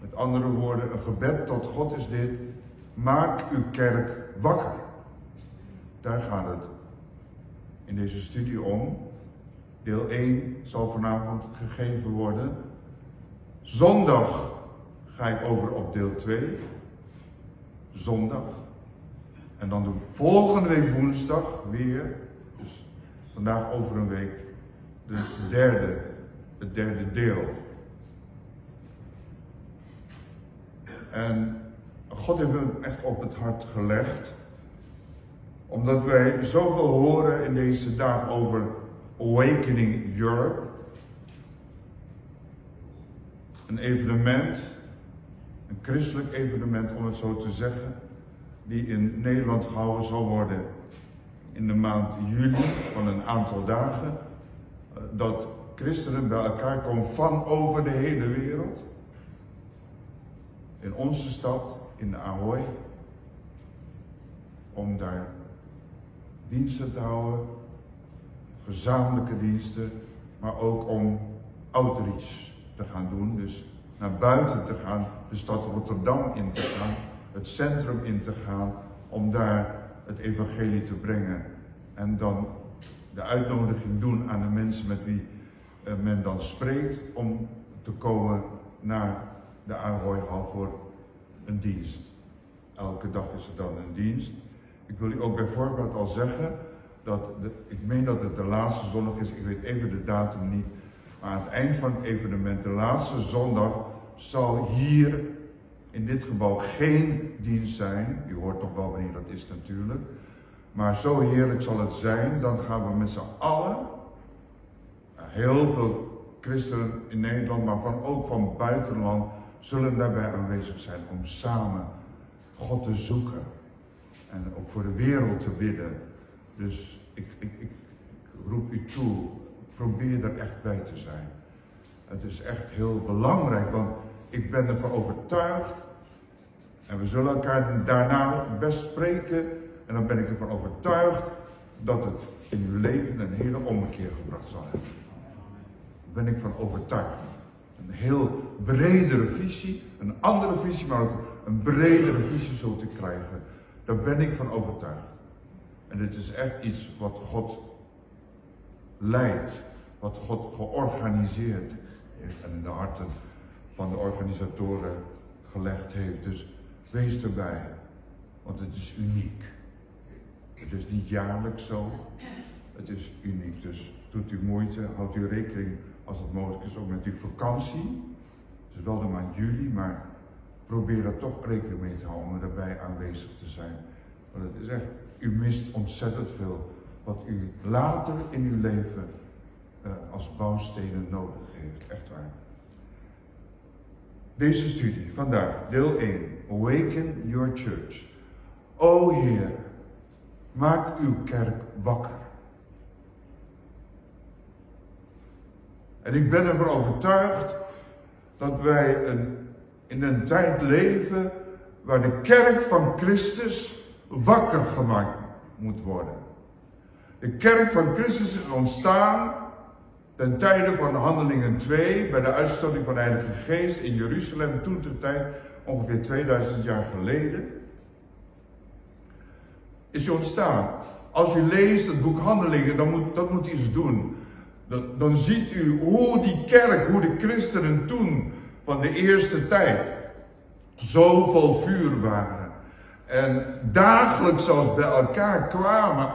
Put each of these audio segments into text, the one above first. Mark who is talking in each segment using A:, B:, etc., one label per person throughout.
A: Met andere woorden, een gebed tot God is dit. Maak uw kerk wakker. Daar gaat het in deze studie om. Deel 1 zal vanavond gegeven worden. Zondag ga ik over op deel 2. Zondag. En dan de volgende week woensdag weer, dus vandaag over een week, de derde, het derde deel. En God heeft me echt op het hart gelegd, omdat wij zoveel horen in deze dag over Awakening Europe. Een evenement, een christelijk evenement om het zo te zeggen, die in Nederland gehouden zal worden in de maand juli van een aantal dagen. Dat christenen bij elkaar komen van over de hele wereld. In onze stad, in Ahoy. Om daar diensten te houden, gezamenlijke diensten, maar ook om outreach te gaan doen. Dus naar buiten te gaan, de stad Rotterdam in te gaan, het centrum in te gaan, om daar het evangelie te brengen. En dan de uitnodiging doen aan de mensen met wie eh, men dan spreekt, om te komen naar de Ahoy-hal voor een dienst. Elke dag is er dan een dienst. Ik wil u ook bijvoorbeeld al zeggen dat, ik meen dat het de laatste zondag is, ik weet even de datum niet, maar aan het eind van het evenement, de laatste zondag, zal hier in dit gebouw geen dienst zijn. U hoort toch wel wanneer dat is natuurlijk. Maar zo heerlijk zal het zijn, dan gaan we met z'n allen, heel veel christenen in Nederland, maar van, ook van buitenland, zullen daarbij aanwezig zijn om samen God te zoeken. En ook voor de wereld te bidden. Dus ik, ik, ik, roep u toe, probeer er echt bij te zijn. Het is echt heel belangrijk, want ik ben ervan overtuigd. En we zullen elkaar daarna best spreken. En dan ben ik ervan overtuigd dat het in uw leven een hele ommekeer gebracht zal hebben. Daar ben ik van overtuigd. Een heel bredere visie, een andere visie, maar ook een bredere visie zult u krijgen. Daar ben ik van overtuigd. En dit is echt iets wat God leidt, wat God georganiseerd heeft en in de harten van de organisatoren gelegd heeft. Dus wees erbij, want het is uniek. Het is niet jaarlijks zo, het is uniek. Dus doet u moeite, houdt u rekening als het mogelijk is ook met uw vakantie. Het is wel de maand juli, maar probeer er toch rekening mee te houden om erbij aanwezig te zijn. Want het is echt, u mist ontzettend veel wat u later in uw leven uh, als bouwstenen nodig heeft. Echt waar. Deze studie vandaag, deel 1. Awaken your church. O Heer, maak uw kerk wakker. En ik ben ervan overtuigd dat wij in een tijd leven waar de kerk van Christus wakker gemaakt moet worden. De kerk van Christus is ontstaan ten tijde van Handelingen 2, bij de uitstorting van de Heilige Geest in Jeruzalem, toen ter tijd, ongeveer 2000 jaar geleden, is hij ontstaan. Als u leest het boek Handelingen, dan moet, dat moet iets doen. Dan, dan ziet u hoe die kerk, hoe de christenen toen, van de eerste tijd, zo vol vuur waren. En dagelijks zelfs bij elkaar kwamen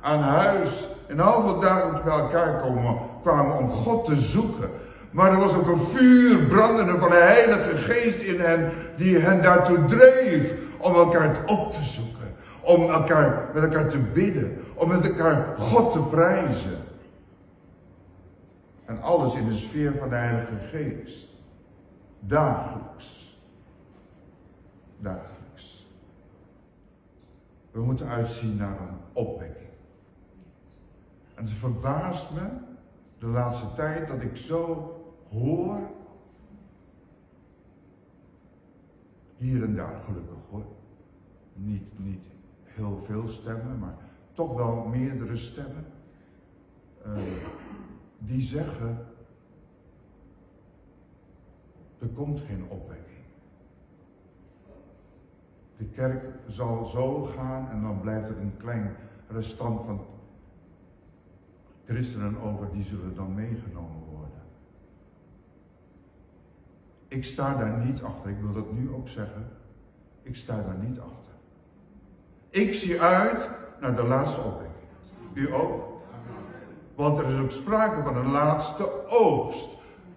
A: aan huis. En halve dagelijks bij elkaar komen, kwamen om God te zoeken. Maar er was ook een vuur brandende van de Heilige Geest in hen, die hen daartoe dreef om elkaar op te zoeken. Om elkaar, met elkaar te bidden, om met elkaar God te prijzen. En alles in de sfeer van de Heilige Geest. Dagelijks. Dagelijks. We moeten uitzien naar een opwekking. En het verbaast me de laatste tijd dat ik zo hoor. Hier en daar gelukkig hoor. Niet, niet heel veel stemmen, maar toch wel meerdere stemmen. Uh, die zeggen, er komt geen opwekking. De kerk zal zo gaan en dan blijft er een klein restant van christenen over, die zullen dan meegenomen worden. Ik sta daar niet achter, ik wil dat nu ook zeggen. Ik sta daar niet achter. Ik zie uit naar de laatste opwekking. U ook? Want er is ook sprake van een laatste oogst.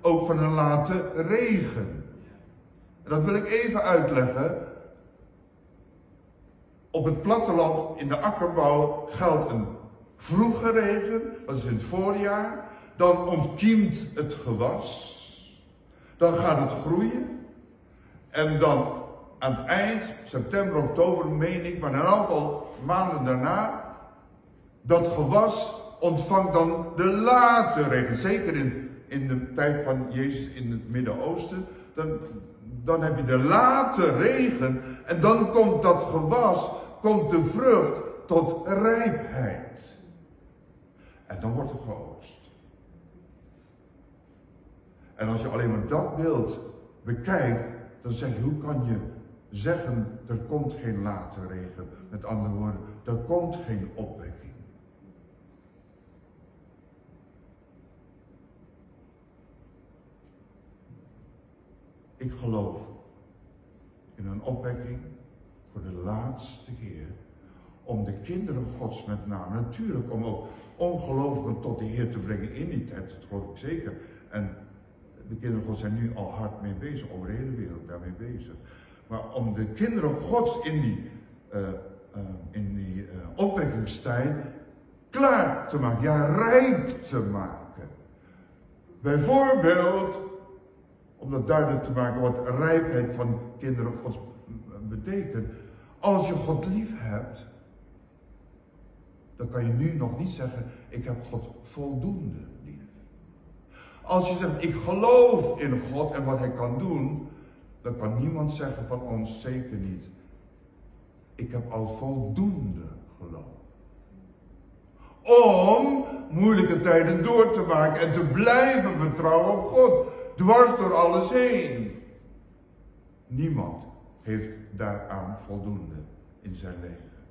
A: Ook van een late regen. En dat wil ik even uitleggen. Op het platteland in de akkerbouw geldt een vroege regen, dat is in het voorjaar. Dan ontkiemt het gewas. Dan gaat het groeien. En dan aan het eind, september, oktober, meen ik, maar elk geval maanden daarna, dat gewas ontvangt dan de late regen. Zeker in, in de tijd van Jezus in het Midden-Oosten. Dan, dan heb je de late regen en dan komt dat gewas, komt de vrucht tot rijpheid. En dan wordt er geoogst. En als je alleen maar dat beeld bekijkt, dan zeg je, hoe kan je zeggen, er komt geen late regen. Met andere woorden, er komt geen opwekking. Ik geloof in een opwekking voor de laatste keer. Om de kinderen gods met name, natuurlijk om ook ongelovigen tot de Heer te brengen in die tijd, dat geloof ik zeker. En de kinderen gods zijn nu al hard mee bezig, over de hele wereld daarmee bezig. Maar om de kinderen gods in die, uh, in die uh, opwekkingstijd klaar te maken, ja rijp te maken. Bijvoorbeeld, om dat duidelijk te maken wat rijpheid van kinderen gods betekent. Als je God lief hebt, dan kan je nu nog niet zeggen, ik heb God voldoende lief. Als je zegt, ik geloof in God en wat hij kan doen, dan kan niemand zeggen van ons, zeker niet. Ik heb al voldoende geloof. Om moeilijke tijden door te maken en te blijven vertrouwen op God. Dwars door alles heen. Niemand heeft daaraan voldoende in zijn leven.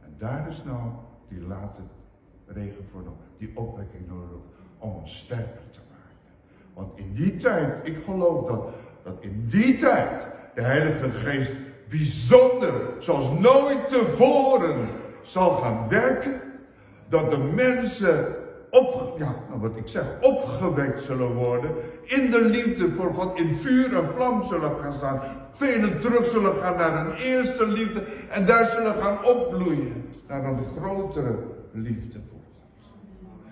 A: En daar is nou die late regen voor nodig, die opwekking nodig om ons sterker te maken. Want in die tijd, ik geloof dat dat in die tijd de Heilige Geest bijzonder, zoals nooit tevoren, zal gaan werken. Dat de mensen op, ja, nou wat ik zeg, opgewekt zullen worden. In de liefde voor God, in vuur en vlam zullen gaan staan. Velen terug zullen gaan naar een eerste liefde. En daar zullen gaan opbloeien. Naar een grotere liefde voor God.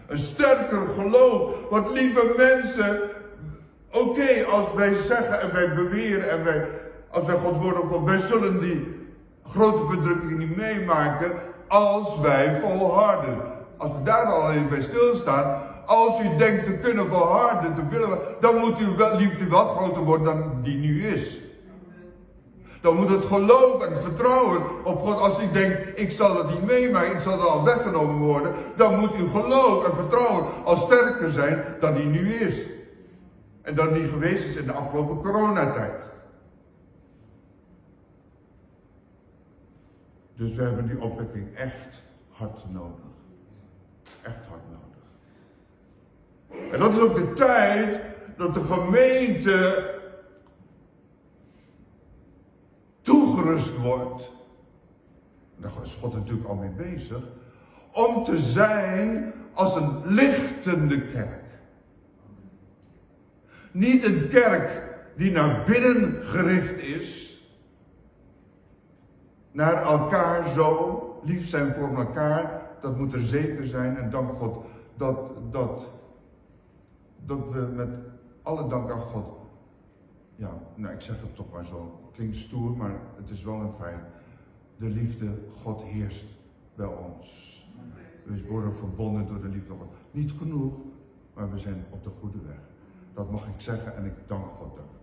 A: Een sterker geloof. Want lieve mensen, Oké, als wij zeggen en wij beweren en wij, als wij Gods woord opkomen, wij zullen die grote verdrukking niet meemaken als wij volharden. Als we daar al even bij stilstaan, als u denkt te kunnen volharden, te willen, dan moet uw liefde wel groter worden dan die nu is. Dan moet het geloof en het vertrouwen op God, als u denkt, ik zal het niet meemaken, ik zal er al weggenomen worden, dan moet uw geloof en vertrouwen al sterker zijn dan die nu is. En dat niet geweest is in de afgelopen coronatijd. Dus we hebben die opwekking echt hard nodig. Echt hard nodig. En dat is ook de tijd dat de gemeente toegerust wordt. Daar is God natuurlijk al mee bezig. Om te zijn als een lichtende kerk. Niet een kerk die naar binnen gericht is. Naar elkaar zo. Lief zijn voor elkaar. Dat moet er zeker zijn. En dank God dat, dat, dat we met alle dank aan God. Ja, nou ik zeg het toch maar zo. Klinkt stoer, maar het is wel een feit. De liefde God heerst bij ons. We worden verbonden door de liefde God. Niet genoeg, maar we zijn op de goede weg. Dat mag ik zeggen en ik dank God daarvoor.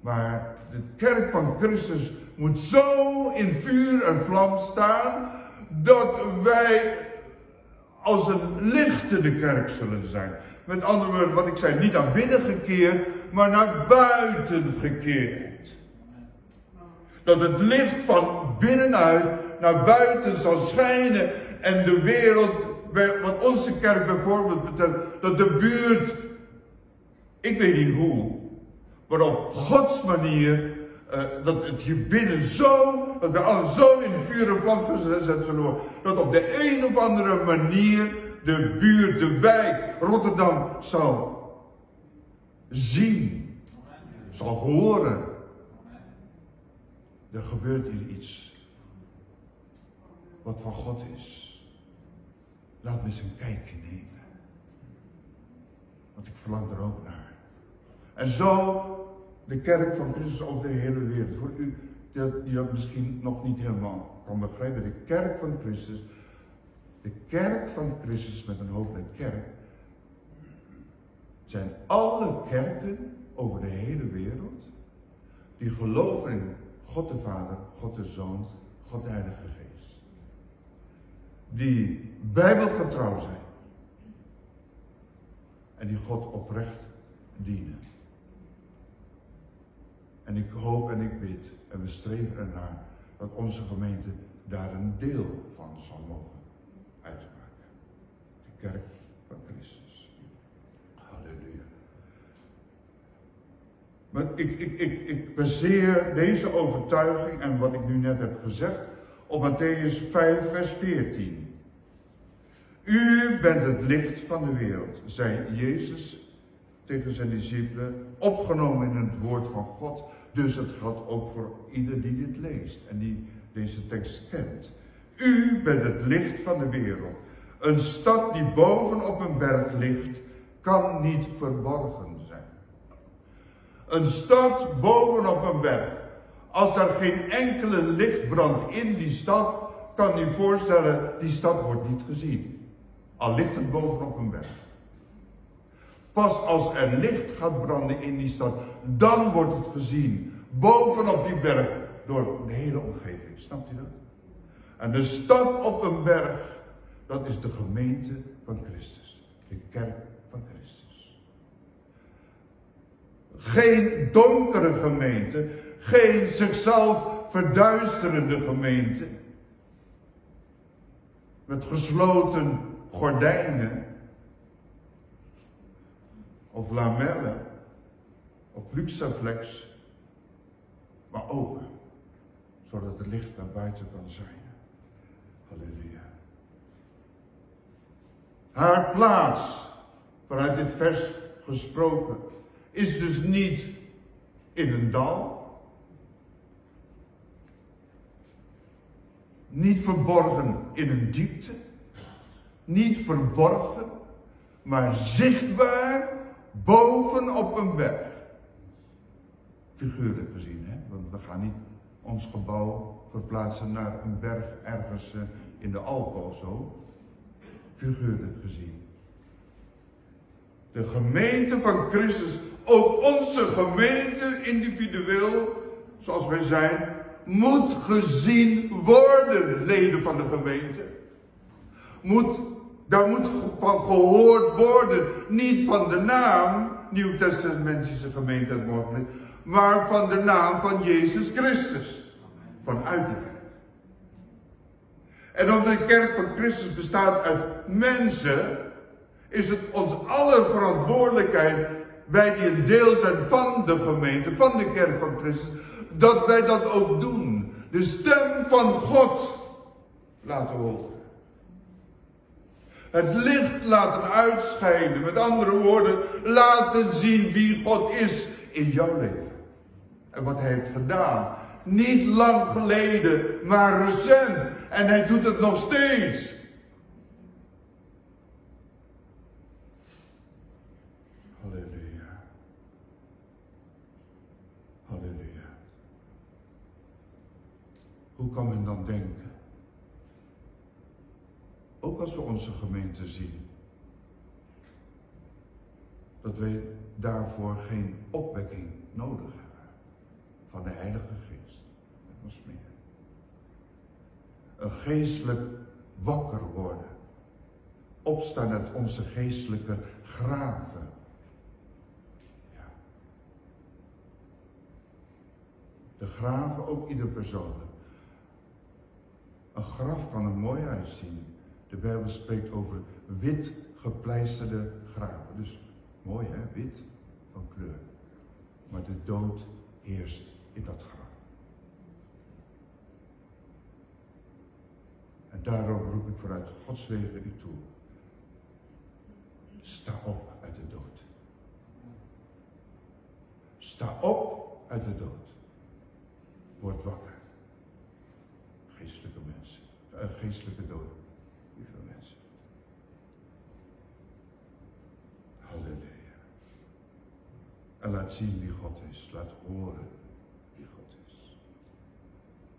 A: Maar de kerk van Christus moet zo in vuur en vlam staan dat wij als een lichtende kerk zullen zijn. Met andere woorden, wat ik zei, niet naar binnen gekeerd, maar naar buiten gekeerd. Dat het licht van binnenuit naar buiten zal schijnen en de wereld, wat onze kerk bijvoorbeeld betreft, dat de buurt, ik weet niet hoe, maar op Gods manier, uh, dat het hier binnen zo, dat we al zo in vuur en vlam gezet zullen worden, dat op de een of andere manier de buurt, de wijk, Rotterdam zal zien, zal horen. Er gebeurt hier iets wat van God is. Laat me eens een kijkje nemen. Want ik verlang er ook naar. En zo de kerk van Christus op de hele wereld. Voor u die dat misschien nog niet helemaal kan begrijpen. De kerk van Christus. De kerk van Christus met een hoofdletter kerk. Zijn alle kerken over de hele wereld. Die geloven in God de Vader, God de Zoon, God de Heilige Geest. Die bijbelgetrouw zijn. En die God oprecht dienen. En ik hoop en ik bid en we streven ernaar dat onze gemeente daar een deel van zal mogen uitmaken. De kerk van Christus. Halleluja. Maar ik, ik, ik, ik baseer deze overtuiging en wat ik nu net heb gezegd op Matthäus 5, vers 14. U bent het licht van de wereld, zei Jezus tegen zijn discipelen, opgenomen in het woord van God. Dus het geldt ook voor ieder die dit leest en die deze tekst kent. U bent het licht van de wereld. Een stad die bovenop een berg ligt, kan niet verborgen zijn. Een stad bovenop een berg. Als er geen enkele licht brandt in die stad, kan u voorstellen, die stad wordt niet gezien. Al ligt het bovenop een berg. Pas als er licht gaat branden in die stad, dan wordt het gezien. Bovenop die berg, door de hele omgeving. Snapt u dat? En de stad op een berg, dat is de gemeente van Christus. De kerk van Christus. Geen donkere gemeente, geen zichzelf verduisterende gemeente. Met gesloten gordijnen of lamellen of luxaflex, maar open, zodat het licht naar buiten kan zijn. Halleluja. Haar plaats, vanuit dit vers gesproken, is dus niet in een dal, niet verborgen in een diepte, niet verborgen, maar zichtbaar bovenop een berg. Figuurlijk gezien, hè? want we gaan niet ons gebouw verplaatsen naar een berg ergens eh, in de Alpen of zo. Figuurlijk gezien. De gemeente van Christus, ook onze gemeente individueel, zoals wij zijn, moet gezien worden, leden van de gemeente. Moet daar moet van gehoord worden. Niet van de naam Nieuw-Testamentische gemeente morgen, maar van de naam van Jezus Christus. Vanuit de kerk. En omdat de kerk van Christus bestaat uit mensen, is het ons aller verantwoordelijkheid, wij die een deel zijn van de gemeente, van de kerk van Christus, dat wij dat ook doen. De stem van God laten horen. Het licht laten uitschijnen. Met andere woorden, laten zien wie God is in jouw leven. En wat hij heeft gedaan. Niet lang geleden, maar recent. En hij doet het nog steeds. Halleluja. Halleluja. Hoe kan men dan denken? Ook als we onze gemeente zien. Dat wij daarvoor geen opwekking nodig. Van de Heilige Geest. Ons meer. Een geestelijk wakker worden. opstaan uit onze geestelijke graven. Ja. De graven, ook ieder persoonlijk. Een graf kan er mooi uitzien. De Bijbel spreekt over wit gepleisterde graven. Dus mooi hè, wit van kleur. Maar de dood heerst in dat graf. En daarom roep ik vanuit Gods wegen u toe. Sta op uit de dood. Sta op uit de dood. Word wakker. Geestelijke mensen. Uh, geestelijke dood. Lieve mensen. Halleluja. En laat zien wie God is. Laat horen.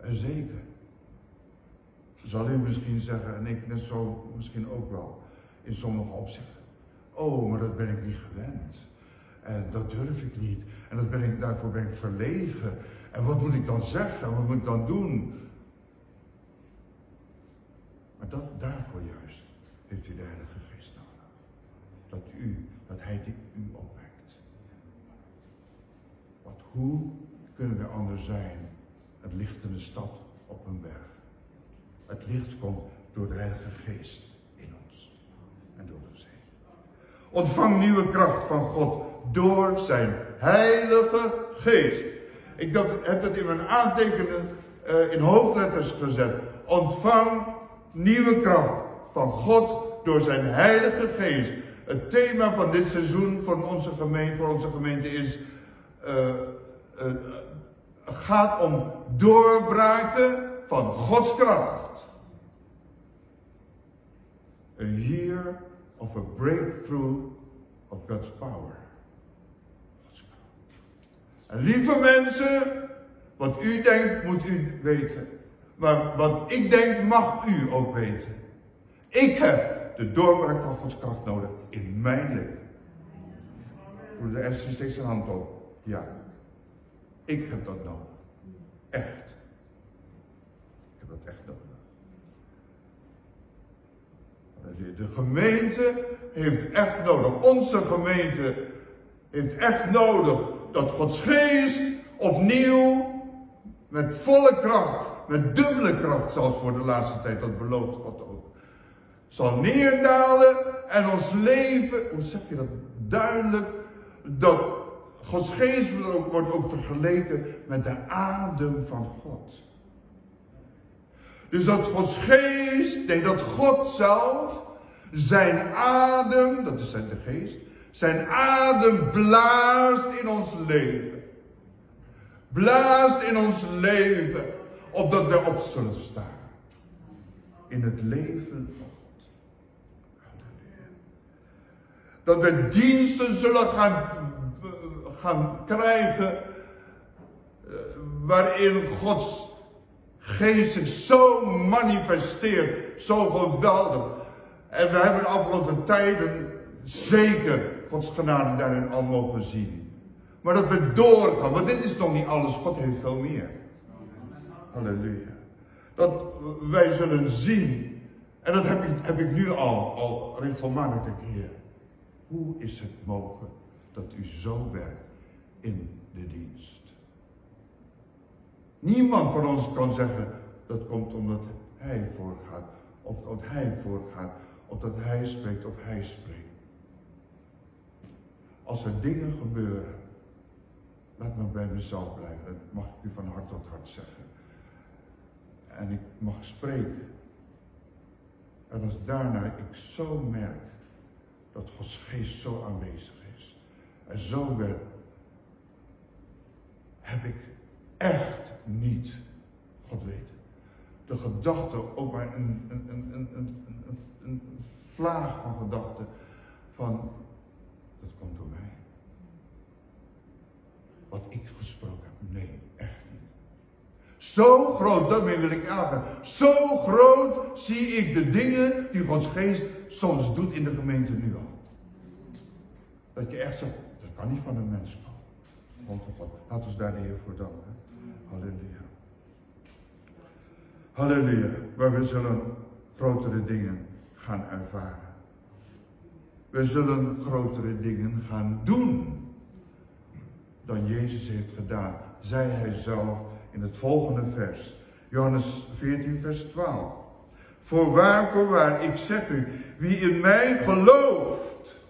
A: En zeker. Zal u misschien zeggen, en ik net zo misschien ook wel, in sommige opzichten. Oh, maar dat ben ik niet gewend. En dat durf ik niet. En dat ben ik, daarvoor ben ik verlegen. En wat moet ik dan zeggen? Wat moet ik dan doen? Maar dat, daarvoor juist heeft u de Heilige Geest nodig. Dat u, dat Hij u opwekt. Want hoe kunnen we anders zijn? Het lichtende stad op een berg. Het licht komt door de Heilige Geest in ons en door ons heen. Ontvang nieuwe kracht van God door zijn Heilige Geest. Ik heb dat in mijn aantekeningen uh, in hoofdletters gezet. Ontvang nieuwe kracht van God door zijn Heilige Geest. Het thema van dit seizoen onze voor onze gemeente is, uh, gaat om doorbraken van Gods kracht. A year of a breakthrough of God's power. Gods. En lieve mensen, wat u denkt moet u weten. Maar wat ik denk mag u ook weten. Ik heb de doorbraak van Gods kracht nodig in mijn leven. Hoe de steeds zijn hand op. Ja. Ik heb dat nodig. Echt. Ik heb dat echt nodig. De gemeente heeft echt nodig. Onze gemeente heeft echt nodig dat Gods geest opnieuw met volle kracht, met dubbele kracht, zoals voor de laatste tijd, dat belooft God ook, zal neerdalen en ons leven, hoe zeg je dat duidelijk, dat Gods geest wordt ook vergeleken met de adem van God. Dus dat Gods geest, nee, dat God zelf zijn adem, dat is zijn de geest, zijn adem blaast in ons leven. Blaast in ons leven, opdat we op zullen staan. In het leven van God. Dat we diensten zullen gaan, gaan krijgen eh, waarin Gods geest zich zo manifesteert, zo geweldig. En we hebben de afgelopen tijden zeker Gods genade daarin al mogen zien. Maar dat we doorgaan, want dit is nog niet alles, God heeft veel meer. Halleluja. Dat wij zullen zien, en dat heb ik, heb ik nu al, al regelmatig, Heer, hoe is het mogelijk dat u zo werkt in de dienst? Niemand van ons kan zeggen dat komt omdat hij voorgaat, of omdat hij voorgaat, of dat hij spreekt of hij spreekt. Als er dingen gebeuren, laat me bij mezelf blijven. Dat mag ik u van hart tot hart zeggen. En ik mag spreken. En als daarna ik zo merk dat Gods geest zo aanwezig is. En zo werd, heb ik echt niet God weet. De gedachte, ook maar een, een, een, een, een, vlaag van gedachte van, dat komt door mij. Wat ik gesproken heb, nee, echt niet. Zo groot, daarmee wil ik aangaan. Zo groot zie ik de dingen die Gods geest soms doet in de gemeente nu al. Dat je echt zegt, dat kan niet van een mens komen. Gewoon van God. Laten we daar de Heer voor danken. Halleluja. Halleluja. Waar we zullen grotere dingen gaan ervaren. We zullen grotere dingen gaan doen dan Jezus heeft gedaan, zei hij zelf in het volgende vers. Johannes 14, vers 12. Voorwaar, voorwaar, ik zeg u, wie in mij gelooft,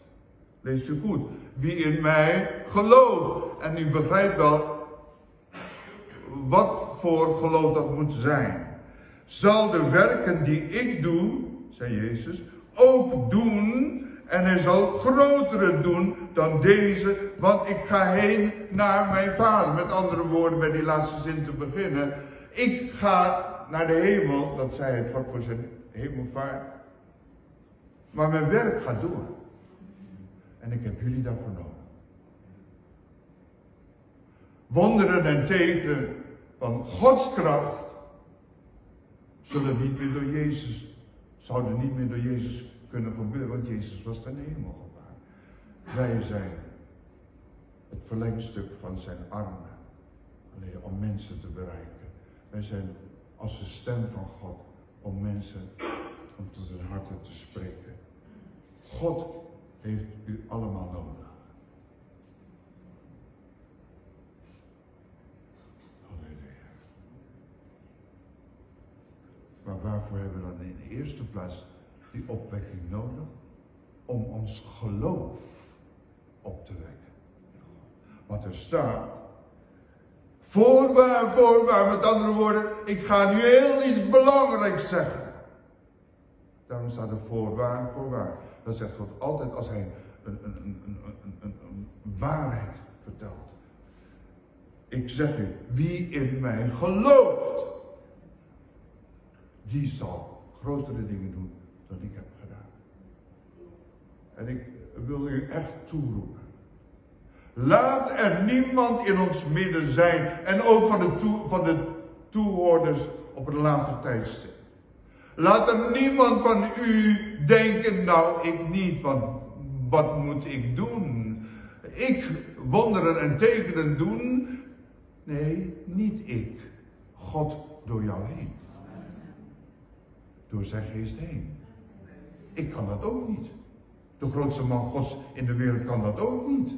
A: lees u goed, wie in mij gelooft. En u begrijpt wel wat voor geloof dat moet zijn. Zal de werken die ik doe, zei Jezus, ook doen en hij zal grotere doen dan deze, want ik ga heen naar mijn vader. Met andere woorden, bij die laatste zin te beginnen. Ik ga naar de hemel, dat zei hij vlak voor zijn hemelvaart. Maar mijn werk gaat door. En ik heb jullie daarvoor nodig. Wonderen en tekenen van Gods kracht zullen niet meer door Jezus, zouden niet meer door Jezus kunnen gebeuren, want Jezus was ten hemel gegaan. Wij zijn het verlengstuk van zijn armen, alleen om mensen te bereiken. Wij zijn als de stem van God om mensen, om tot hun harten te spreken. God heeft u allemaal nodig. Halleluja. Maar waarvoor hebben we dan in de eerste plaats die opwekking nodig om ons geloof op te wekken. Want er staat, voorwaar, voorwaar, met andere woorden, ik ga nu heel iets belangrijks zeggen. Daarom staat er voorwaar, voorwaar. Dat zegt God altijd als hij een, een, een, een, waarheid vertelt. Ik zeg u, wie in mij gelooft, die zal grotere dingen doen dat ik heb gedaan. En ik wil u echt toeroepen. Laat er niemand in ons midden zijn en ook van de, van de toehoorders op een later tijdstip. Laat er niemand van u denken, nou ik niet, want wat moet ik doen? Ik wonderen en tekenen doen? Nee, niet ik. God door jou heen. Door zijn geest heen. Ik kan dat ook niet. De grootste man Gods in de wereld kan dat ook niet.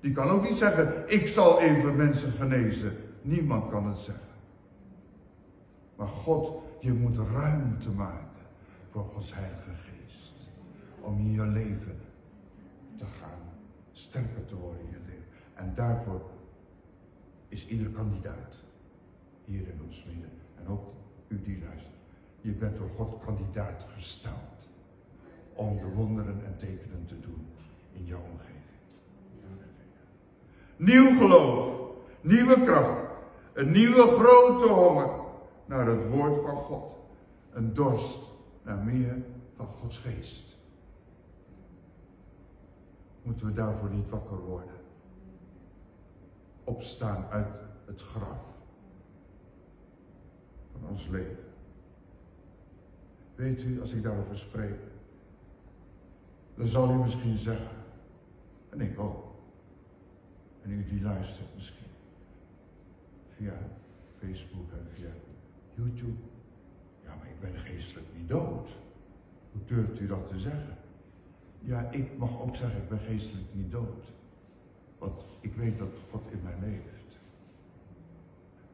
A: Die kan ook niet zeggen, ik zal even mensen genezen. Niemand kan het zeggen. Maar God, je moet ruimte maken voor Gods Heilige Geest. Om in je leven te gaan, sterker te worden in je leven. En daarvoor is ieder kandidaat hier in ons midden. En ook u die luistert. Je bent door God kandidaat gesteld om de wonderen en tekenen te doen in jouw omgeving. Nieuw geloof, nieuwe kracht, een nieuwe grote honger naar het woord van God. Een dorst naar meer van Gods geest. Moeten we daarvoor niet wakker worden? Opstaan uit het graf van ons leven. Weet u, als ik daarover spreek, dan zal u misschien zeggen, en ik ook, en u die luistert misschien, via Facebook en via YouTube, ja, maar ik ben geestelijk niet dood. Hoe durft u dat te zeggen? Ja, ik mag ook zeggen, ik ben geestelijk niet dood. Want ik weet dat God in mij leeft.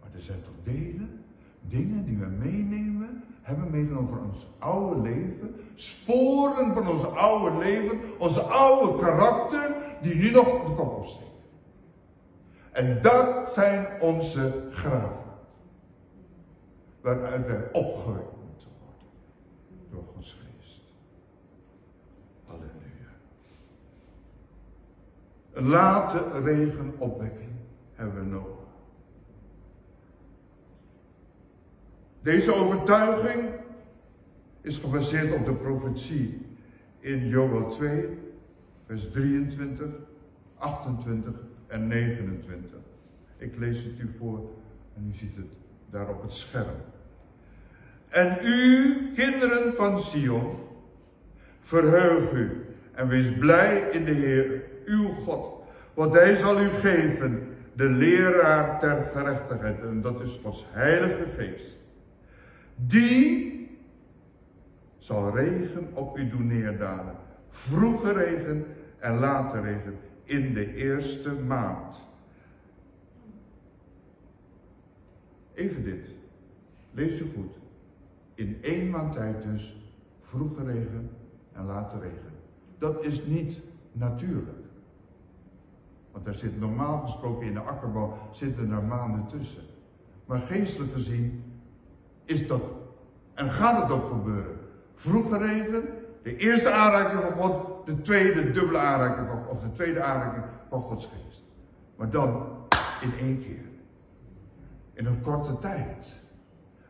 A: Maar er zijn toch delen, dingen die we meenemen hebben meegenomen van ons oude leven, sporen van ons oude leven, onze oude karakter, die nu nog op de kop opsteken. En dat zijn onze graven, waaruit wij opgewekt moeten worden door Gods geest. Halleluja. Een late regenopwekking hebben we nodig. Deze overtuiging is gebaseerd op de profetie in Joel 2, vers 23, 28 en 29. Ik lees het u voor en u ziet het daar op het scherm. En u, kinderen van Sion, verheug u en wees blij in de Heer, uw God. Want hij zal u geven de leraar ter gerechtigheid. En dat is Gods heilige geest die zal regen op u doen neerdalen vroege regen en late regen in de eerste maand. Even dit. Lees u goed. In één maand tijd dus vroege regen en late regen. Dat is niet natuurlijk. Want daar zit normaal gesproken in de akkerbouw zitten er maanden tussen. Maar geestelijk gezien is dat en gaat het ook gebeuren. Vroege regen, de eerste aanraking van God, de tweede dubbele aanraking van of de tweede aanraking van Gods geest. Maar dan in één keer. In een korte tijd.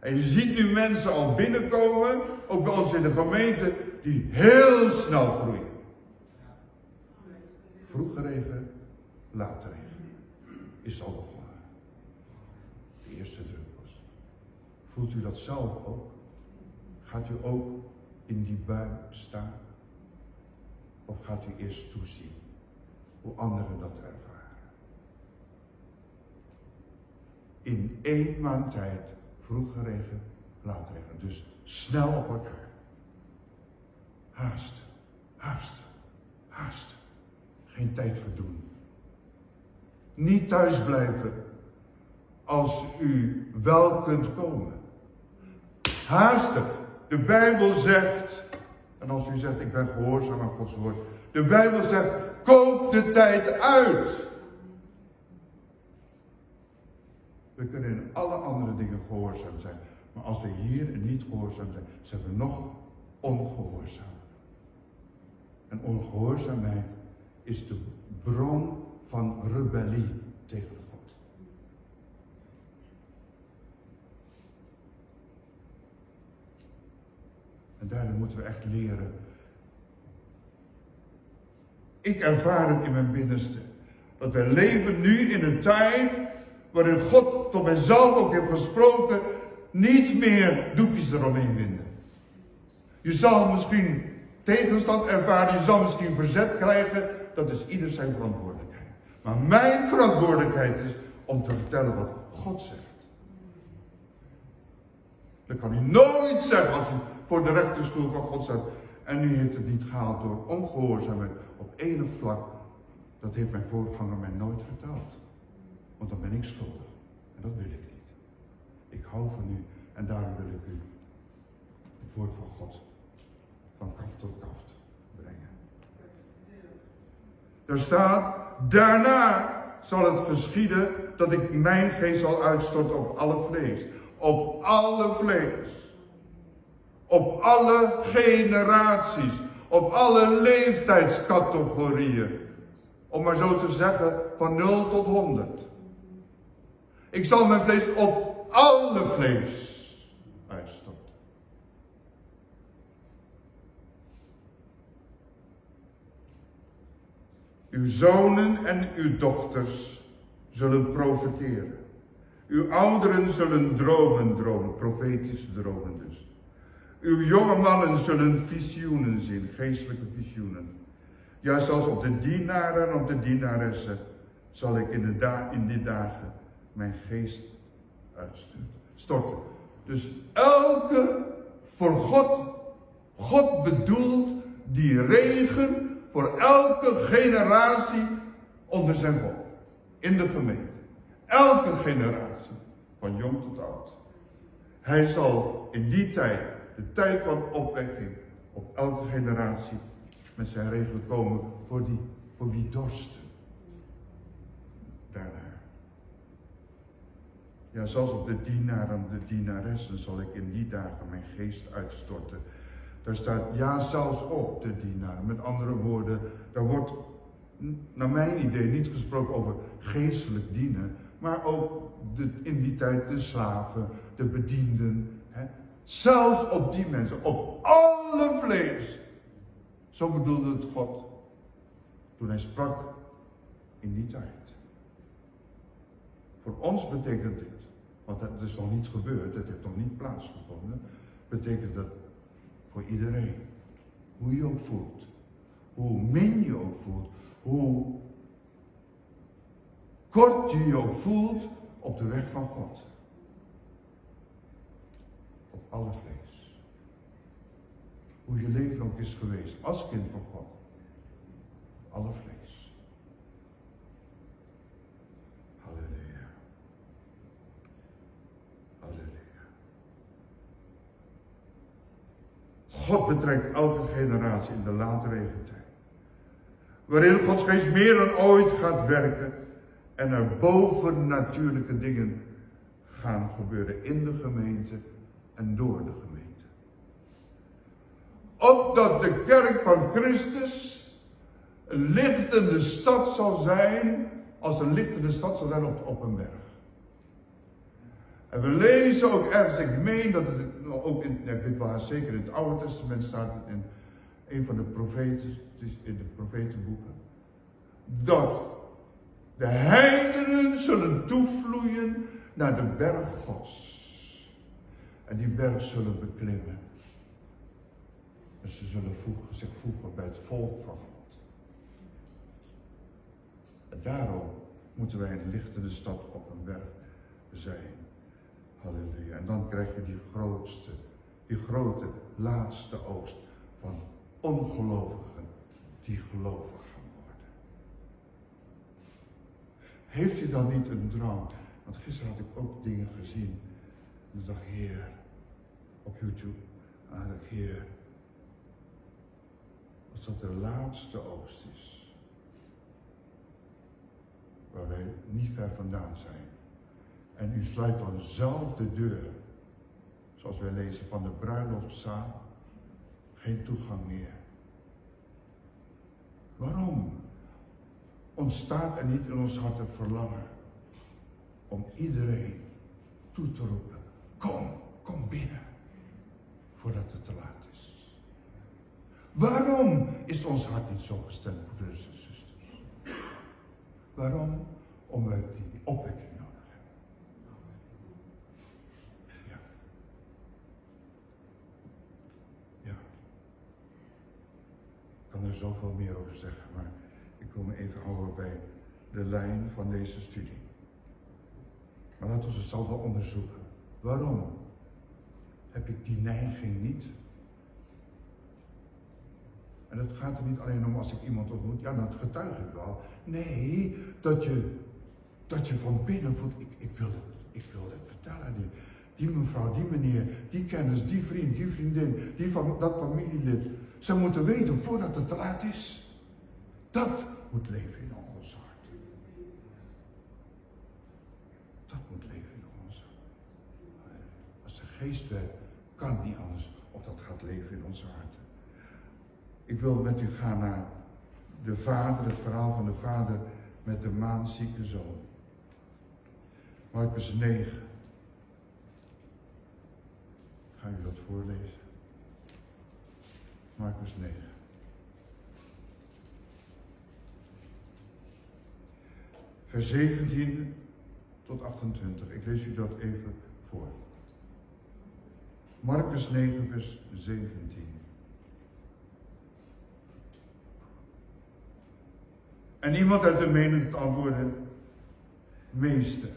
A: En je ziet nu mensen al binnenkomen, ook bij ons in de gemeente, die heel snel groeien. Vroege regen, late regen. Is al begonnen. De eerste druppels. Voelt u dat zelf ook? Gaat u ook in die bui staan? Of gaat u eerst toezien hoe anderen dat ervaren? In één maand tijd, vroege regen, laat regen. Dus snel op elkaar. Haast, haast, haast. Geen tijd verdoen. Niet thuis blijven als u wel kunt komen. Haasten. De Bijbel zegt, en als u zegt ik ben gehoorzaam aan Gods woord. De Bijbel zegt, koop de tijd uit. We kunnen in alle andere dingen gehoorzaam zijn. Maar als we hier niet gehoorzaam zijn, zijn we nog ongehoorzaam. En ongehoorzaamheid is de bron van rebellie tegen God. En daarom moeten we echt leren. Ik ervaar het in mijn binnenste. Dat we leven nu in een tijd waarin God tot mijzelf ook heeft gesproken, niet meer doekjes eromheen winden. Je zal misschien tegenstand ervaren, je zal misschien verzet krijgen, dat is ieder zijn verantwoordelijkheid. Maar mijn verantwoordelijkheid is om te vertellen wat God zegt. Dan kan hij nooit zeggen als hij voor de rechterstoel van God staat. En nu heeft het niet gehaald door ongehoorzaamheid op enig vlak. Dat heeft mijn voorganger mij nooit verteld. Want dan ben ik schuldig. En dat wil ik niet. Ik hou van u en daarom wil ik u het woord van God van kaft tot kaft brengen. Er staat, daarna zal het geschieden dat ik mijn geest zal uitstorten op alle vlees. Op alle vlees. Op alle generaties. Op alle leeftijdscategorieën. Om maar zo te zeggen, van 0 tot 100. Ik zal mijn vlees op alle vlees uitstorten. Uw zonen en uw dochters zullen profeteren. Uw ouderen zullen dromen dromen, profetische dromen dus. Uw jonge mannen zullen visioenen zien, geestelijke visioenen. Ja, zelfs op de dienaren en op de dienaressen zal ik in, in die dagen mijn geest uitstorten. Dus elke voor God, God bedoelt die regen voor elke generatie onder zijn volk. In de gemeente. Elke generatie. Van jong tot oud. Hij zal in die tijd, de tijd van opwekking, op elke generatie met zijn regen komen voor, die, voor wie dorsten. Daarna. Ja, zelfs op de dienaren, de dienaressen zal ik in die dagen mijn geest uitstorten daar staat ja zelfs op de dienaar. Met andere woorden, daar wordt naar mijn idee niet gesproken over geestelijk dienen, maar ook de, in die tijd de slaven, de bedienden. Zelfs op die mensen, op alle vlees. Zo bedoelde het God toen hij sprak in die tijd. Voor ons betekent dit, want het is nog niet gebeurd, het heeft nog niet plaatsgevonden, betekent dat voor iedereen. Hoe je ook voelt. Hoe min je ook voelt. Hoe kort je je ook voelt op de weg van God. Alle vlees. Hoe je leven ook is geweest als kind van God. Alle vlees. Halleluja. Halleluja. God betrekt elke generatie in de late regentijd. Waarin Gods geest meer dan ooit gaat werken en er bovennatuurlijke dingen gaan gebeuren in de gemeente en door de gemeente. Opdat de kerk van Christus een lichtende stad zal zijn, als een lichtende stad zal zijn op, op een berg. En we lezen ook ergens, ik meen dat het ook in, ik weet wel zeker in het Oude Testament staat, in een van de profeten, in de profetenboeken, dat de heidenen zullen toevloeien naar de berg Gods. En die berg zullen beklimmen. En ze zullen zich voegen bij het volk van God. En daarom moeten wij een lichtende stad op een berg zijn. Halleluja. En dan krijg je die grootste, die grote laatste oogst van ongelovigen die gelovig gaan worden. Heeft u dan niet een droom? Want gisteren had ik ook dingen gezien. Ik dacht, Heer, op YouTube. En dacht, Heer, als dat de laatste oogst is, waar wij niet ver vandaan zijn, en u sluit dan zelf de deur, zoals wij lezen van de bruiloftzaal, geen toegang meer. Waarom ontstaat er niet in ons hart een verlangen om iedereen toe te roepen, kom, kom binnen, voordat het te laat is? Waarom is ons hart niet zo gestemd, broeders en zusters? Waarom? Omdat we die opwekking nodig hebben. Ja. Ja. Ik kan er zoveel meer over zeggen, maar ik wil me even houden bij de lijn van deze studie. Maar laten we het zelf wel onderzoeken. Waarom heb ik die neiging niet? En het gaat er niet alleen om als ik iemand ontmoet, ja, dat getuig ik wel. Nee, dat je, dat je van binnen voelt, ik, ik, wil het, ik wil het vertellen. Die, die mevrouw, die meneer, die kennis, die vriend, die vriendin, die van, dat familielid. Ze moeten weten voordat het te laat is. Dat moet leven in ons hart. Dat moet leven in ons hart. Als de geest kan niet anders of dat gaat leven in onze hart. Ik wil met u gaan naar de vader, het verhaal van de vader met de maanzieke zoon. Marcus 9. Ga u dat voorlezen? Marcus 9. Vers 17 tot 28. Ik lees u dat even voor. Marcus 9, vers 17. En iemand uit de menigte antwoordde, meester,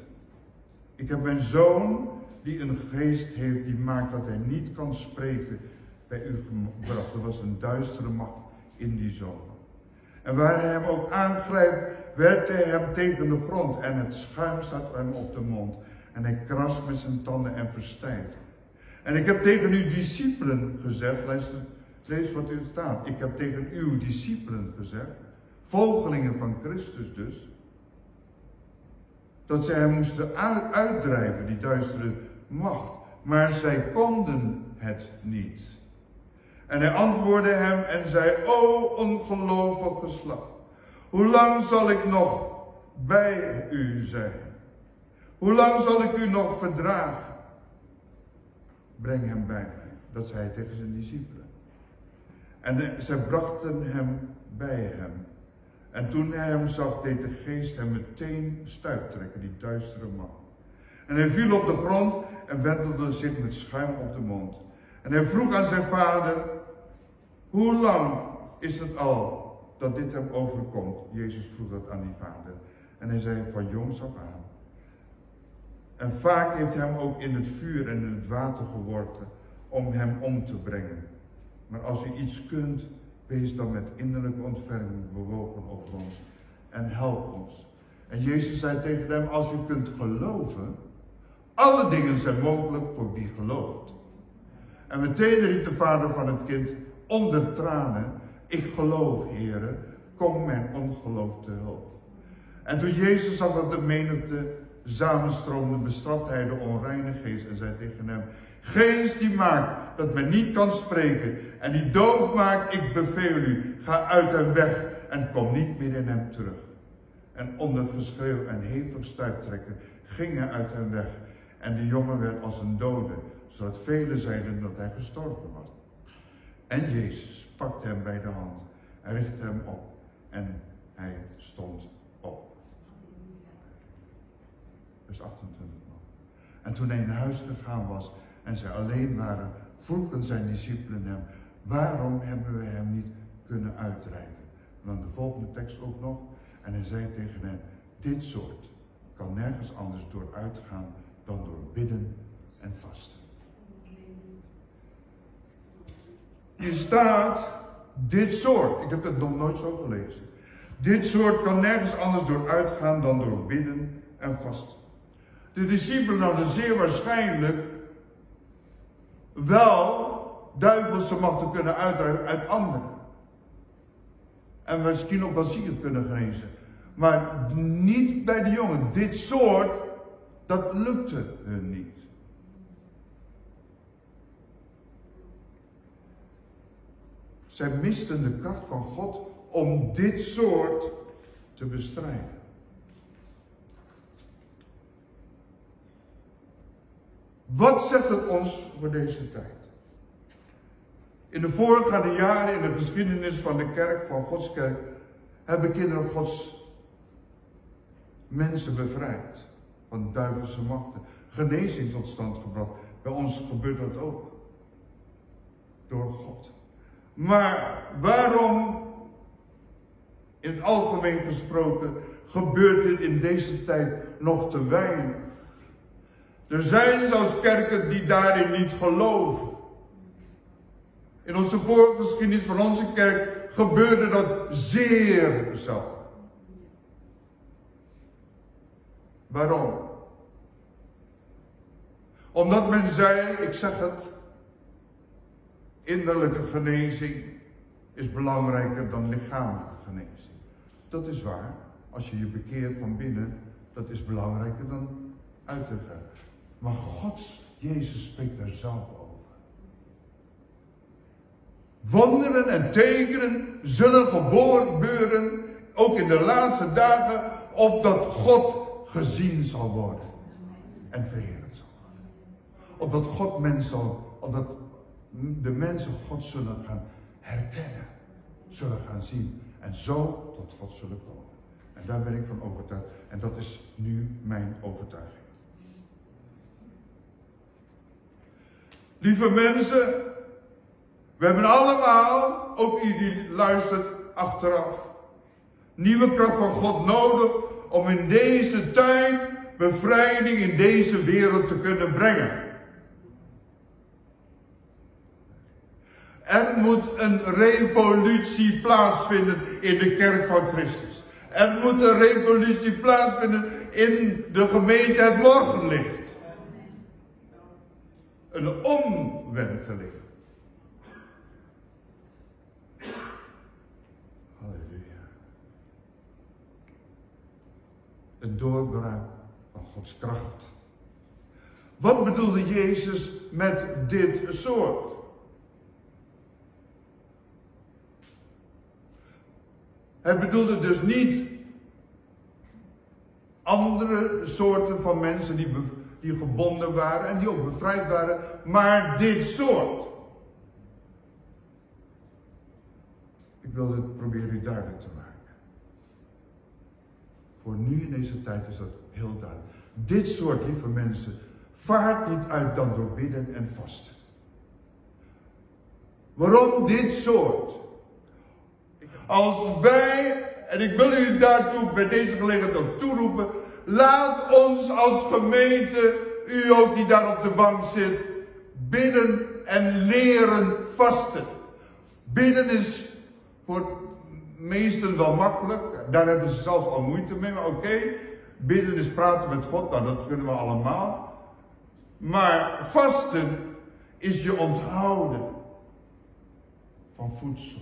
A: ik heb mijn zoon die een geest heeft die maakt dat hij niet kan spreken bij u gebracht. Er was een duistere macht in die zoon. En waar hij hem ook aangrijpt, werkt hij hem tegen de grond en het schuim staat hem op de mond. En hij krast met zijn tanden en verstijft. En ik heb tegen uw discipelen gezegd, luister, lees wat u staat. Ik heb tegen uw discipelen gezegd, volgelingen van Christus dus, dat zij hem moesten uitdrijven, die duistere macht. Maar zij konden het niet. En hij antwoordde hem en zei, o ongelovig geslacht, hoe lang zal ik nog bij u zijn? Hoe lang zal ik u nog verdragen? Breng hem bij mij. Dat zei hij tegen zijn discipelen. En zij brachten hem bij hem. En toen hij hem zag, deed de geest hem meteen stuip trekken, die duistere man. En hij viel op de grond en wentelde zich met schuim op de mond. En hij vroeg aan zijn vader, hoe lang is het al dat dit hem overkomt? Jezus vroeg dat aan die vader. En hij zei, van jongs af aan. En vaak heeft hij hem ook in het vuur en in het water geworpen om hem om te brengen. Maar als u iets kunt, wees dan met innerlijke ontferming bewogen over ons en help ons. En Jezus zei tegen hem, als u kunt geloven, alle dingen zijn mogelijk voor wie gelooft. En meteen riep de vader van het kind onder tranen, ik geloof, heren, kom mijn ongeloof te hulp. En toen Jezus zag dat de menigte samenstroomde, bestraft hij de onreine geest en zei tegen hem, Geest die maakt dat men niet kan spreken en die doof maakt, ik beveel u, ga uit hem weg en kom niet meer in hem terug. En onder geschreeuw en hevig stuiptrekken ging hij uit hem weg en de jongen werd als een dode, zodat velen zeiden dat hij gestorven was. En Jezus pakte hem bij de hand en richtte hem op en hij stond op. Vers 28 En toen hij naar huis gegaan was en zij alleen waren, vroegen zijn discipelen hem, waarom hebben we hem niet kunnen uitdrijven? En dan de volgende tekst ook nog. En hij zei tegen hen, dit soort kan nergens anders door uitgaan dan door bidden en vasten. Hier staat dit soort. Ik heb het nog nooit zo gelezen. Dit soort kan nergens anders door uitgaan dan door bidden en vasten. De discipelen hadden zeer waarschijnlijk wel duivelse machten kunnen uitdrijven uit anderen. En misschien ook wel zieken kunnen genezen. Maar niet bij de jongen. Dit soort, dat lukte hun niet. Zij misten de kracht van God om dit soort te bestrijden. Wat zegt het ons voor deze tijd? In de voorgaande jaren in de geschiedenis van de kerk, van Gods kerk, hebben kinderen Gods mensen bevrijd van duivelse machten. Genezing tot stand gebracht. Bij ons gebeurt dat ook. Door God. Maar waarom, in het algemeen gesproken, gebeurt dit in deze tijd nog te weinig? Er zijn zelfs kerken die daarin niet geloven. In onze voorgeschiedenis van onze kerk gebeurde dat zeer zelden. Waarom? Omdat men zei, ik zeg het, innerlijke genezing is belangrijker dan lichamelijke genezing. Dat is waar. Als je je bekeert van binnen, dat is belangrijker dan uiterlijk. Maar Gods Jezus spreekt daar zelf over. Wonderen en tekenen zullen gebeuren, ook in de laatste dagen, opdat God gezien zal worden en verheerlijkt zal worden. Opdat God mens zal, opdat de mensen God zullen gaan herkennen, zullen gaan zien en zo tot God zullen komen. En daar ben ik van overtuigd. En dat is nu mijn overtuiging. Lieve mensen, we hebben allemaal, ook u die luistert achteraf, nieuwe kracht van God nodig om in deze tijd bevrijding in deze wereld te kunnen brengen. Er moet een revolutie plaatsvinden in de kerk van Christus. Er moet een revolutie plaatsvinden in de gemeente het morgenlicht. Een omwenteling. Halleluja. Een doorbraak van Gods kracht. Wat bedoelde Jezus met dit soort? Hij bedoelde dus niet andere soorten van mensen die die gebonden waren en die ook bevrijd waren, maar dit soort. Ik wil het proberen u duidelijk te maken. Voor nu in deze tijd is dat heel duidelijk. Dit soort, lieve mensen, vaart niet uit dan door bidden en vasten. Waarom dit soort? Als wij, en ik wil u daartoe bij deze gelegenheid ook toeroepen, Laat ons als gemeente, u ook die daar op de bank zit, bidden en leren vasten. Bidden is voor meesten wel makkelijk. Daar hebben ze zelfs al moeite mee. Maar oké, bidden is praten met God. Nou, dat kunnen we allemaal. Maar vasten is je onthouden van voedsel.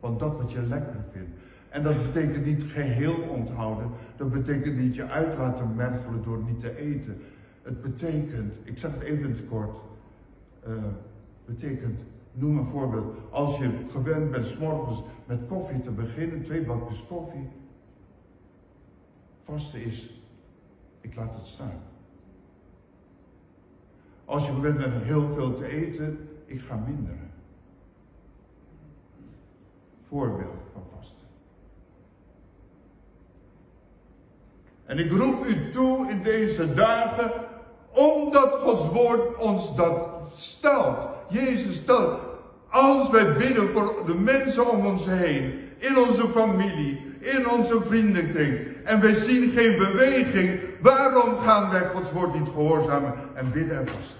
A: Van dat wat je lekker vindt. En dat betekent niet geheel onthouden. Dat betekent niet je uit laten mergelen door niet te eten. Het betekent, ik zeg het even het kort. Uh, betekent, noem een voorbeeld. Als je gewend bent s morgens met koffie te beginnen, twee bakjes koffie. Vaste is, ik laat het staan. Als je gewend bent heel veel te eten, ik ga minderen. Voorbeeld van vasten. En ik roep u toe in deze dagen, omdat Gods woord ons dat stelt. Jezus stelt, als wij bidden voor de mensen om ons heen, in onze familie, in onze vriendenkring, en wij zien geen beweging, waarom gaan wij Gods woord niet gehoorzamen en bidden en vasten?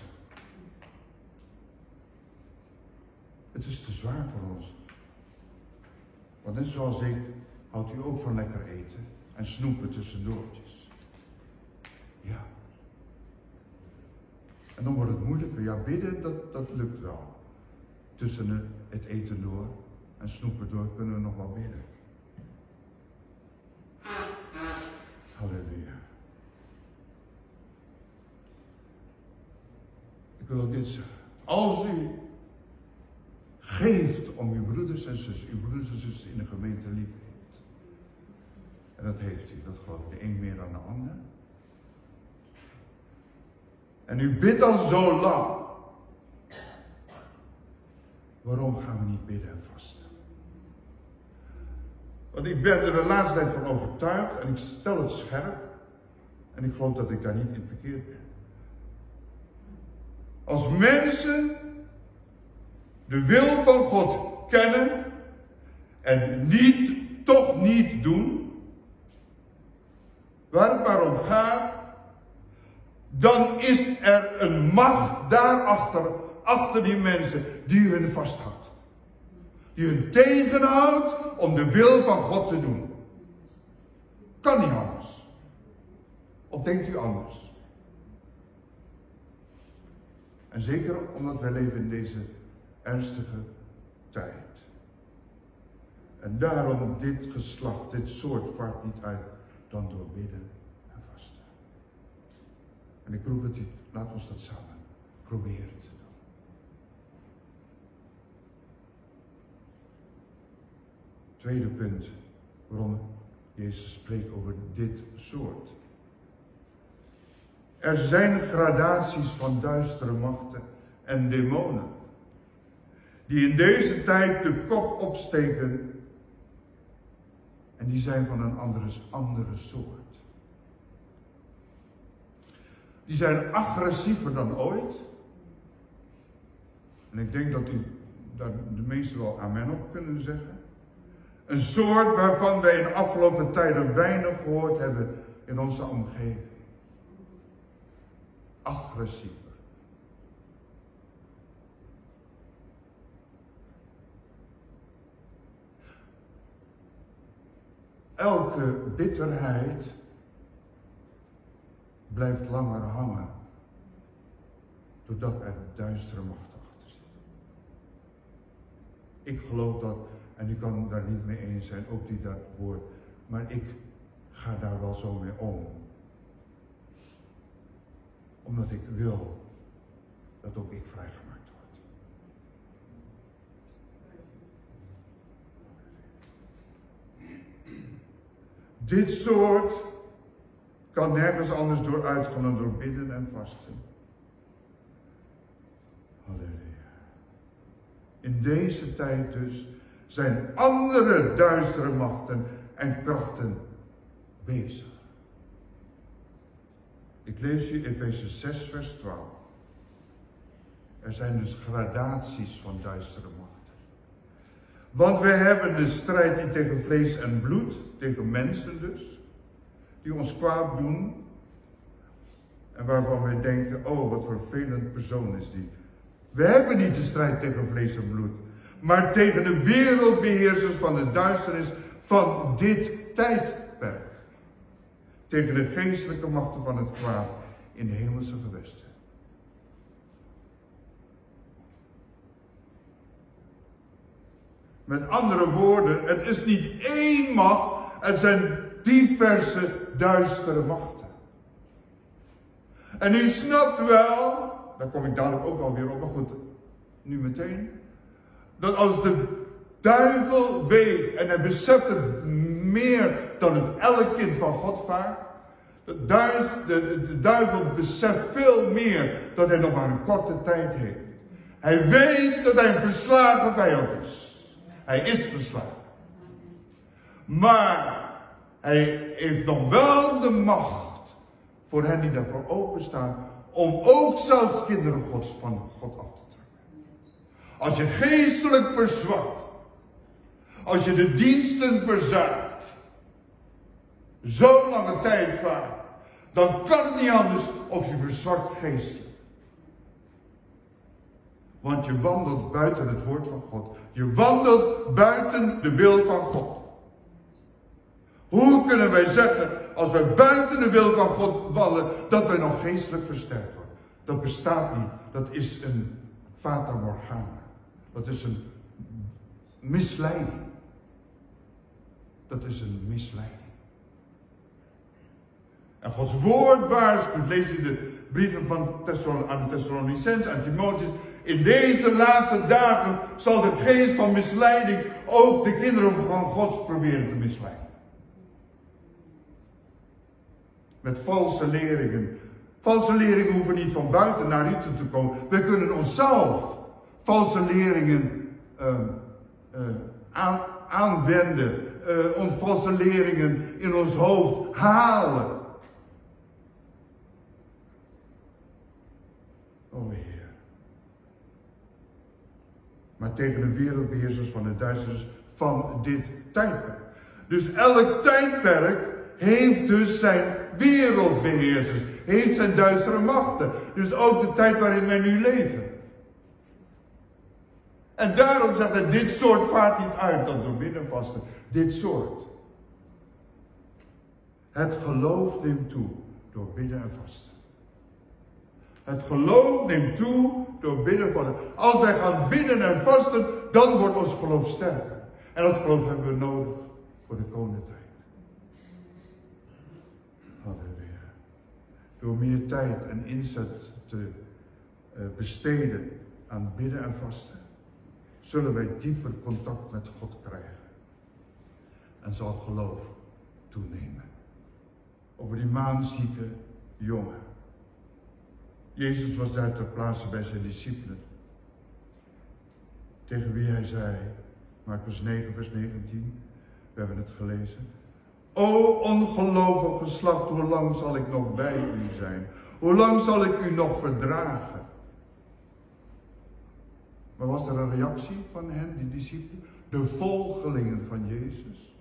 A: Het is te zwaar voor ons. Want net zoals ik, houdt u ook van lekker eten en snoepen tussendoortjes. Ja. En dan wordt het moeilijker. Ja, bidden, dat, dat lukt wel. Tussen het eten door en snoepen door kunnen we nog wel bidden. Halleluja. Ik wil ook dit zeggen. Als u geeft om uw broeders en zussen, uw broeders en zussen in de gemeente lief. En dat heeft u, dat geloof ik, de een meer dan de ander. En u bidt al zo lang. Waarom gaan we niet bidden en vasten? Want ik ben er de laatste tijd van overtuigd en ik stel het scherp. En ik geloof dat ik daar niet in verkeerd ben. Als mensen de wil van God kennen en niet, toch niet doen, waar het maar om gaat, dan is er een macht daarachter, achter die mensen, die hun vasthoudt. Die hun tegenhoudt om de wil van God te doen. Kan niet anders. Of denkt u anders? En zeker omdat wij leven in deze ernstige tijd. En daarom dit geslacht, dit soort vaart niet uit dan door bidden en vasten. En ik roep het u, laat ons dat samen proberen te doen. Tweede punt waarom Jezus spreekt over dit soort. Er zijn gradaties van duistere machten en demonen die in deze tijd de kop opsteken. En die zijn van een andere, andere soort. Die zijn agressiever dan ooit. En ik denk dat u daar de meesten wel amen op kunnen zeggen. Een soort waarvan wij in de afgelopen tijden weinig gehoord hebben in onze omgeving. Agressief. Elke bitterheid blijft langer hangen, doordat er duistere macht achter zit. Ik geloof dat, en u kan daar niet mee eens zijn, ook die dat woord, maar ik ga daar wel zo mee om. Omdat ik wil dat ook ik vrijgemaakt Dit soort kan nergens anders door uitgaan dan door bidden en vasten. Halleluja. In deze tijd dus zijn andere duistere machten en krachten bezig. Ik lees hier Efeze 6, vers 12. Er zijn dus gradaties van duistere machten. Want wij hebben de strijd niet tegen vlees en bloed, tegen mensen dus, die ons kwaad doen. En waarvan wij denken, oh wat vervelend persoon is die. We hebben niet de strijd tegen vlees en bloed, maar tegen de wereldbeheersers van de duisternis van dit tijdperk. Tegen de geestelijke machten van het kwaad in de hemelse gewesten. Met andere woorden, het is niet één macht, het zijn diverse duistere machten. En u snapt wel, daar kom ik dadelijk ook alweer op, maar goed, nu meteen, dat als de duivel weet en hij beseft het meer dan het elk kind van God vaak, de, de, de duivel beseft veel meer dat hij nog maar een korte tijd heeft. Hij weet dat hij een verslagen vijand is. Hij is verslagen. Maar hij heeft nog wel de macht voor hen die daarvoor openstaan. Om ook zelfs kinderen gods van God af te trekken. Als je geestelijk verzwakt. Als je de diensten verzuikt. Zo lange tijd vaart. Dan kan het niet anders of je verzwakt geestelijk. Want je wandelt buiten het woord van God. Je wandelt buiten de wil van God. Hoe kunnen wij zeggen, als wij buiten de wil van God wandelen, dat wij nog geestelijk versterkt worden? Dat bestaat niet. Dat is een fata morgana. Dat is een misleiding. Dat is een misleiding. En Gods woord waarschuwt, lees in de brieven van Thessalon, aan de aan Timotheus. In deze laatste dagen zal de geest van misleiding ook de kinderen van God proberen te misleiden. Met valse leringen. Valse leringen hoeven niet van buiten naar u te komen. We kunnen onszelf valse leringen uh, uh, aan, aanwenden. Uh, valse leringen in ons hoofd halen. O Heer. Maar tegen de wereldbeheersers van de duisternis van dit tijdperk. Dus elk tijdperk heeft dus zijn wereldbeheersers, heeft zijn duistere machten. Dus ook de tijd waarin wij nu leven. En daarom zegt hij, dit soort vaart niet uit dan door binnenvasten. Dit soort. Het geloof neemt toe door bidden en vasten. Het geloof neemt toe door bidden vasten. Als wij gaan bidden en vasten, dan wordt ons geloof sterker. En dat geloof hebben we nodig voor de komende tijd. Halleluja. Door meer tijd en inzet te uh, besteden aan bidden en vasten, zullen wij dieper contact met God krijgen. En zal geloof toenemen. Over die maanzieke jongen. Jezus was daar ter plaatse bij zijn discipelen. Tegen wie hij zei, Marcus 9, vers 19, we hebben het gelezen. O ongelovig geslacht, hoe lang zal ik nog bij u zijn? Hoe lang zal ik u nog verdragen? Maar was er een reactie van hen, die discipelen? De volgelingen van Jezus.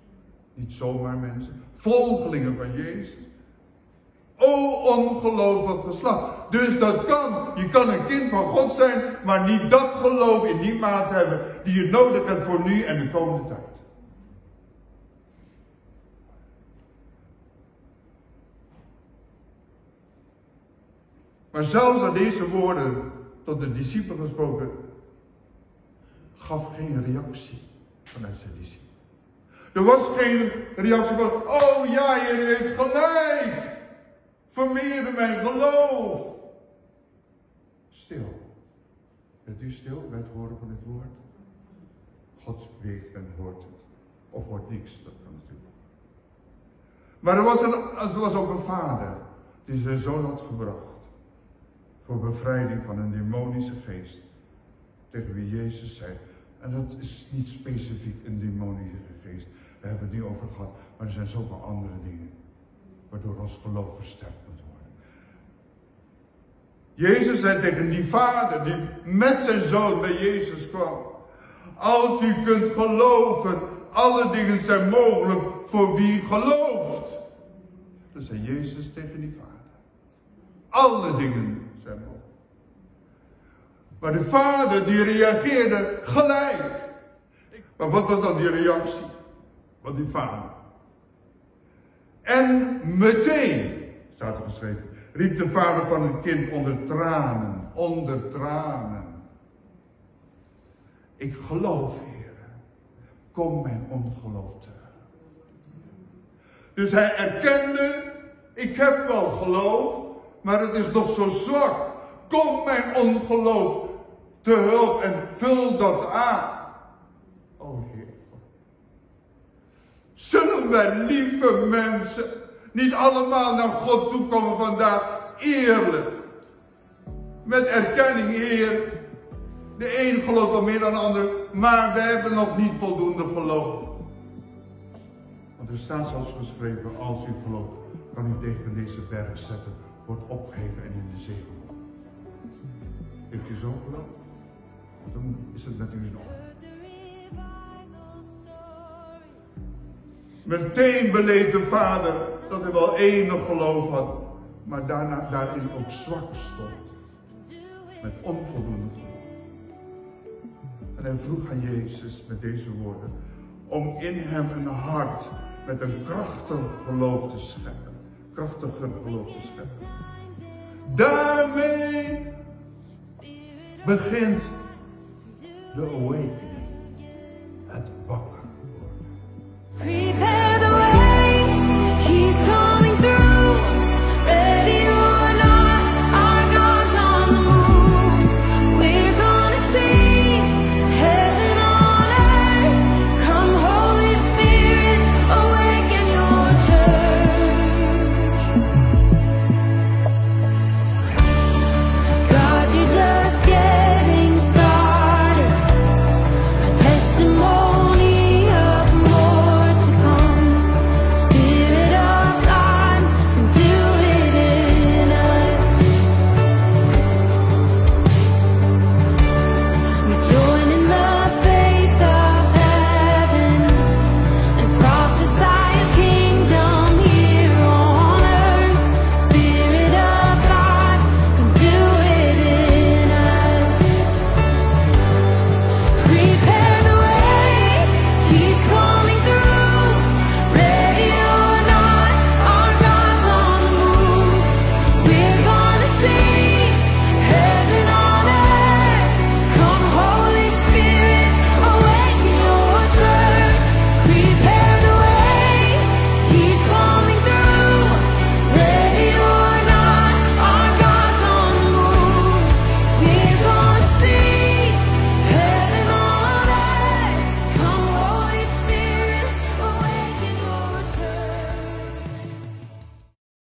A: Niet zomaar mensen, volgelingen van Jezus. O ongelovig geslacht. Dus dat kan. Je kan een kind van God zijn, maar niet dat geloof in die mate hebben die je nodig hebt voor nu en de komende tijd. Maar zelfs aan deze woorden tot de discipelen gesproken, gaf geen reactie vanuit zijn discipelen. Er was geen reactie van, oh ja, je heeft gelijk. Vermeerde mijn geloof. Stil. Bent u stil bij het horen van het woord? God weet en hoort het. Of hoort niks, dat kan natuurlijk. Maar er was, een, er was ook een vader die zijn zoon had gebracht. Voor bevrijding van een demonische geest. Tegen wie Jezus zei. En dat is niet specifiek een demonische geest. We hebben het niet over gehad. Maar er zijn zoveel andere dingen. Waardoor ons geloof versterkt moet worden. Jezus zei tegen die vader die met zijn zoon bij Jezus kwam. Als u kunt geloven, alle dingen zijn mogelijk voor wie gelooft. Dat zei Jezus tegen die vader. Alle dingen zijn mogelijk. Maar de vader die reageerde gelijk. Maar wat was dan die reactie van die vader? En meteen, staat er geschreven, riep de vader van het kind onder tranen, onder tranen. Ik geloof, Heer, kom mijn ongeloof terug. Dus hij erkende, ik heb wel geloof, maar het is nog zo zwak. Kom mijn ongeloof te hulp en vul dat aan. Oh Heer. Zullen wij, lieve mensen, niet allemaal naar God toe komen vandaag eerlijk? Met erkenning, Heer. De een gelooft wel meer dan de ander, maar we hebben nog niet voldoende geloof. Want er staat zoals geschreven, als u gelooft, kan u tegen deze berg zetten, wordt opgeheven en in de zee gegooid. Heeft u zo geloof? Dan is het met u in orde. Meteen beleed de vader dat hij wel enig geloof had, maar daarna, daarin ook zwak stond. Met onvoldoende geloof. En hij vroeg aan Jezus met deze woorden, om in hem een hart met een krachtig geloof te scheppen. Krachtiger geloof te scheppen. Daarmee begint de awakening. Het wakker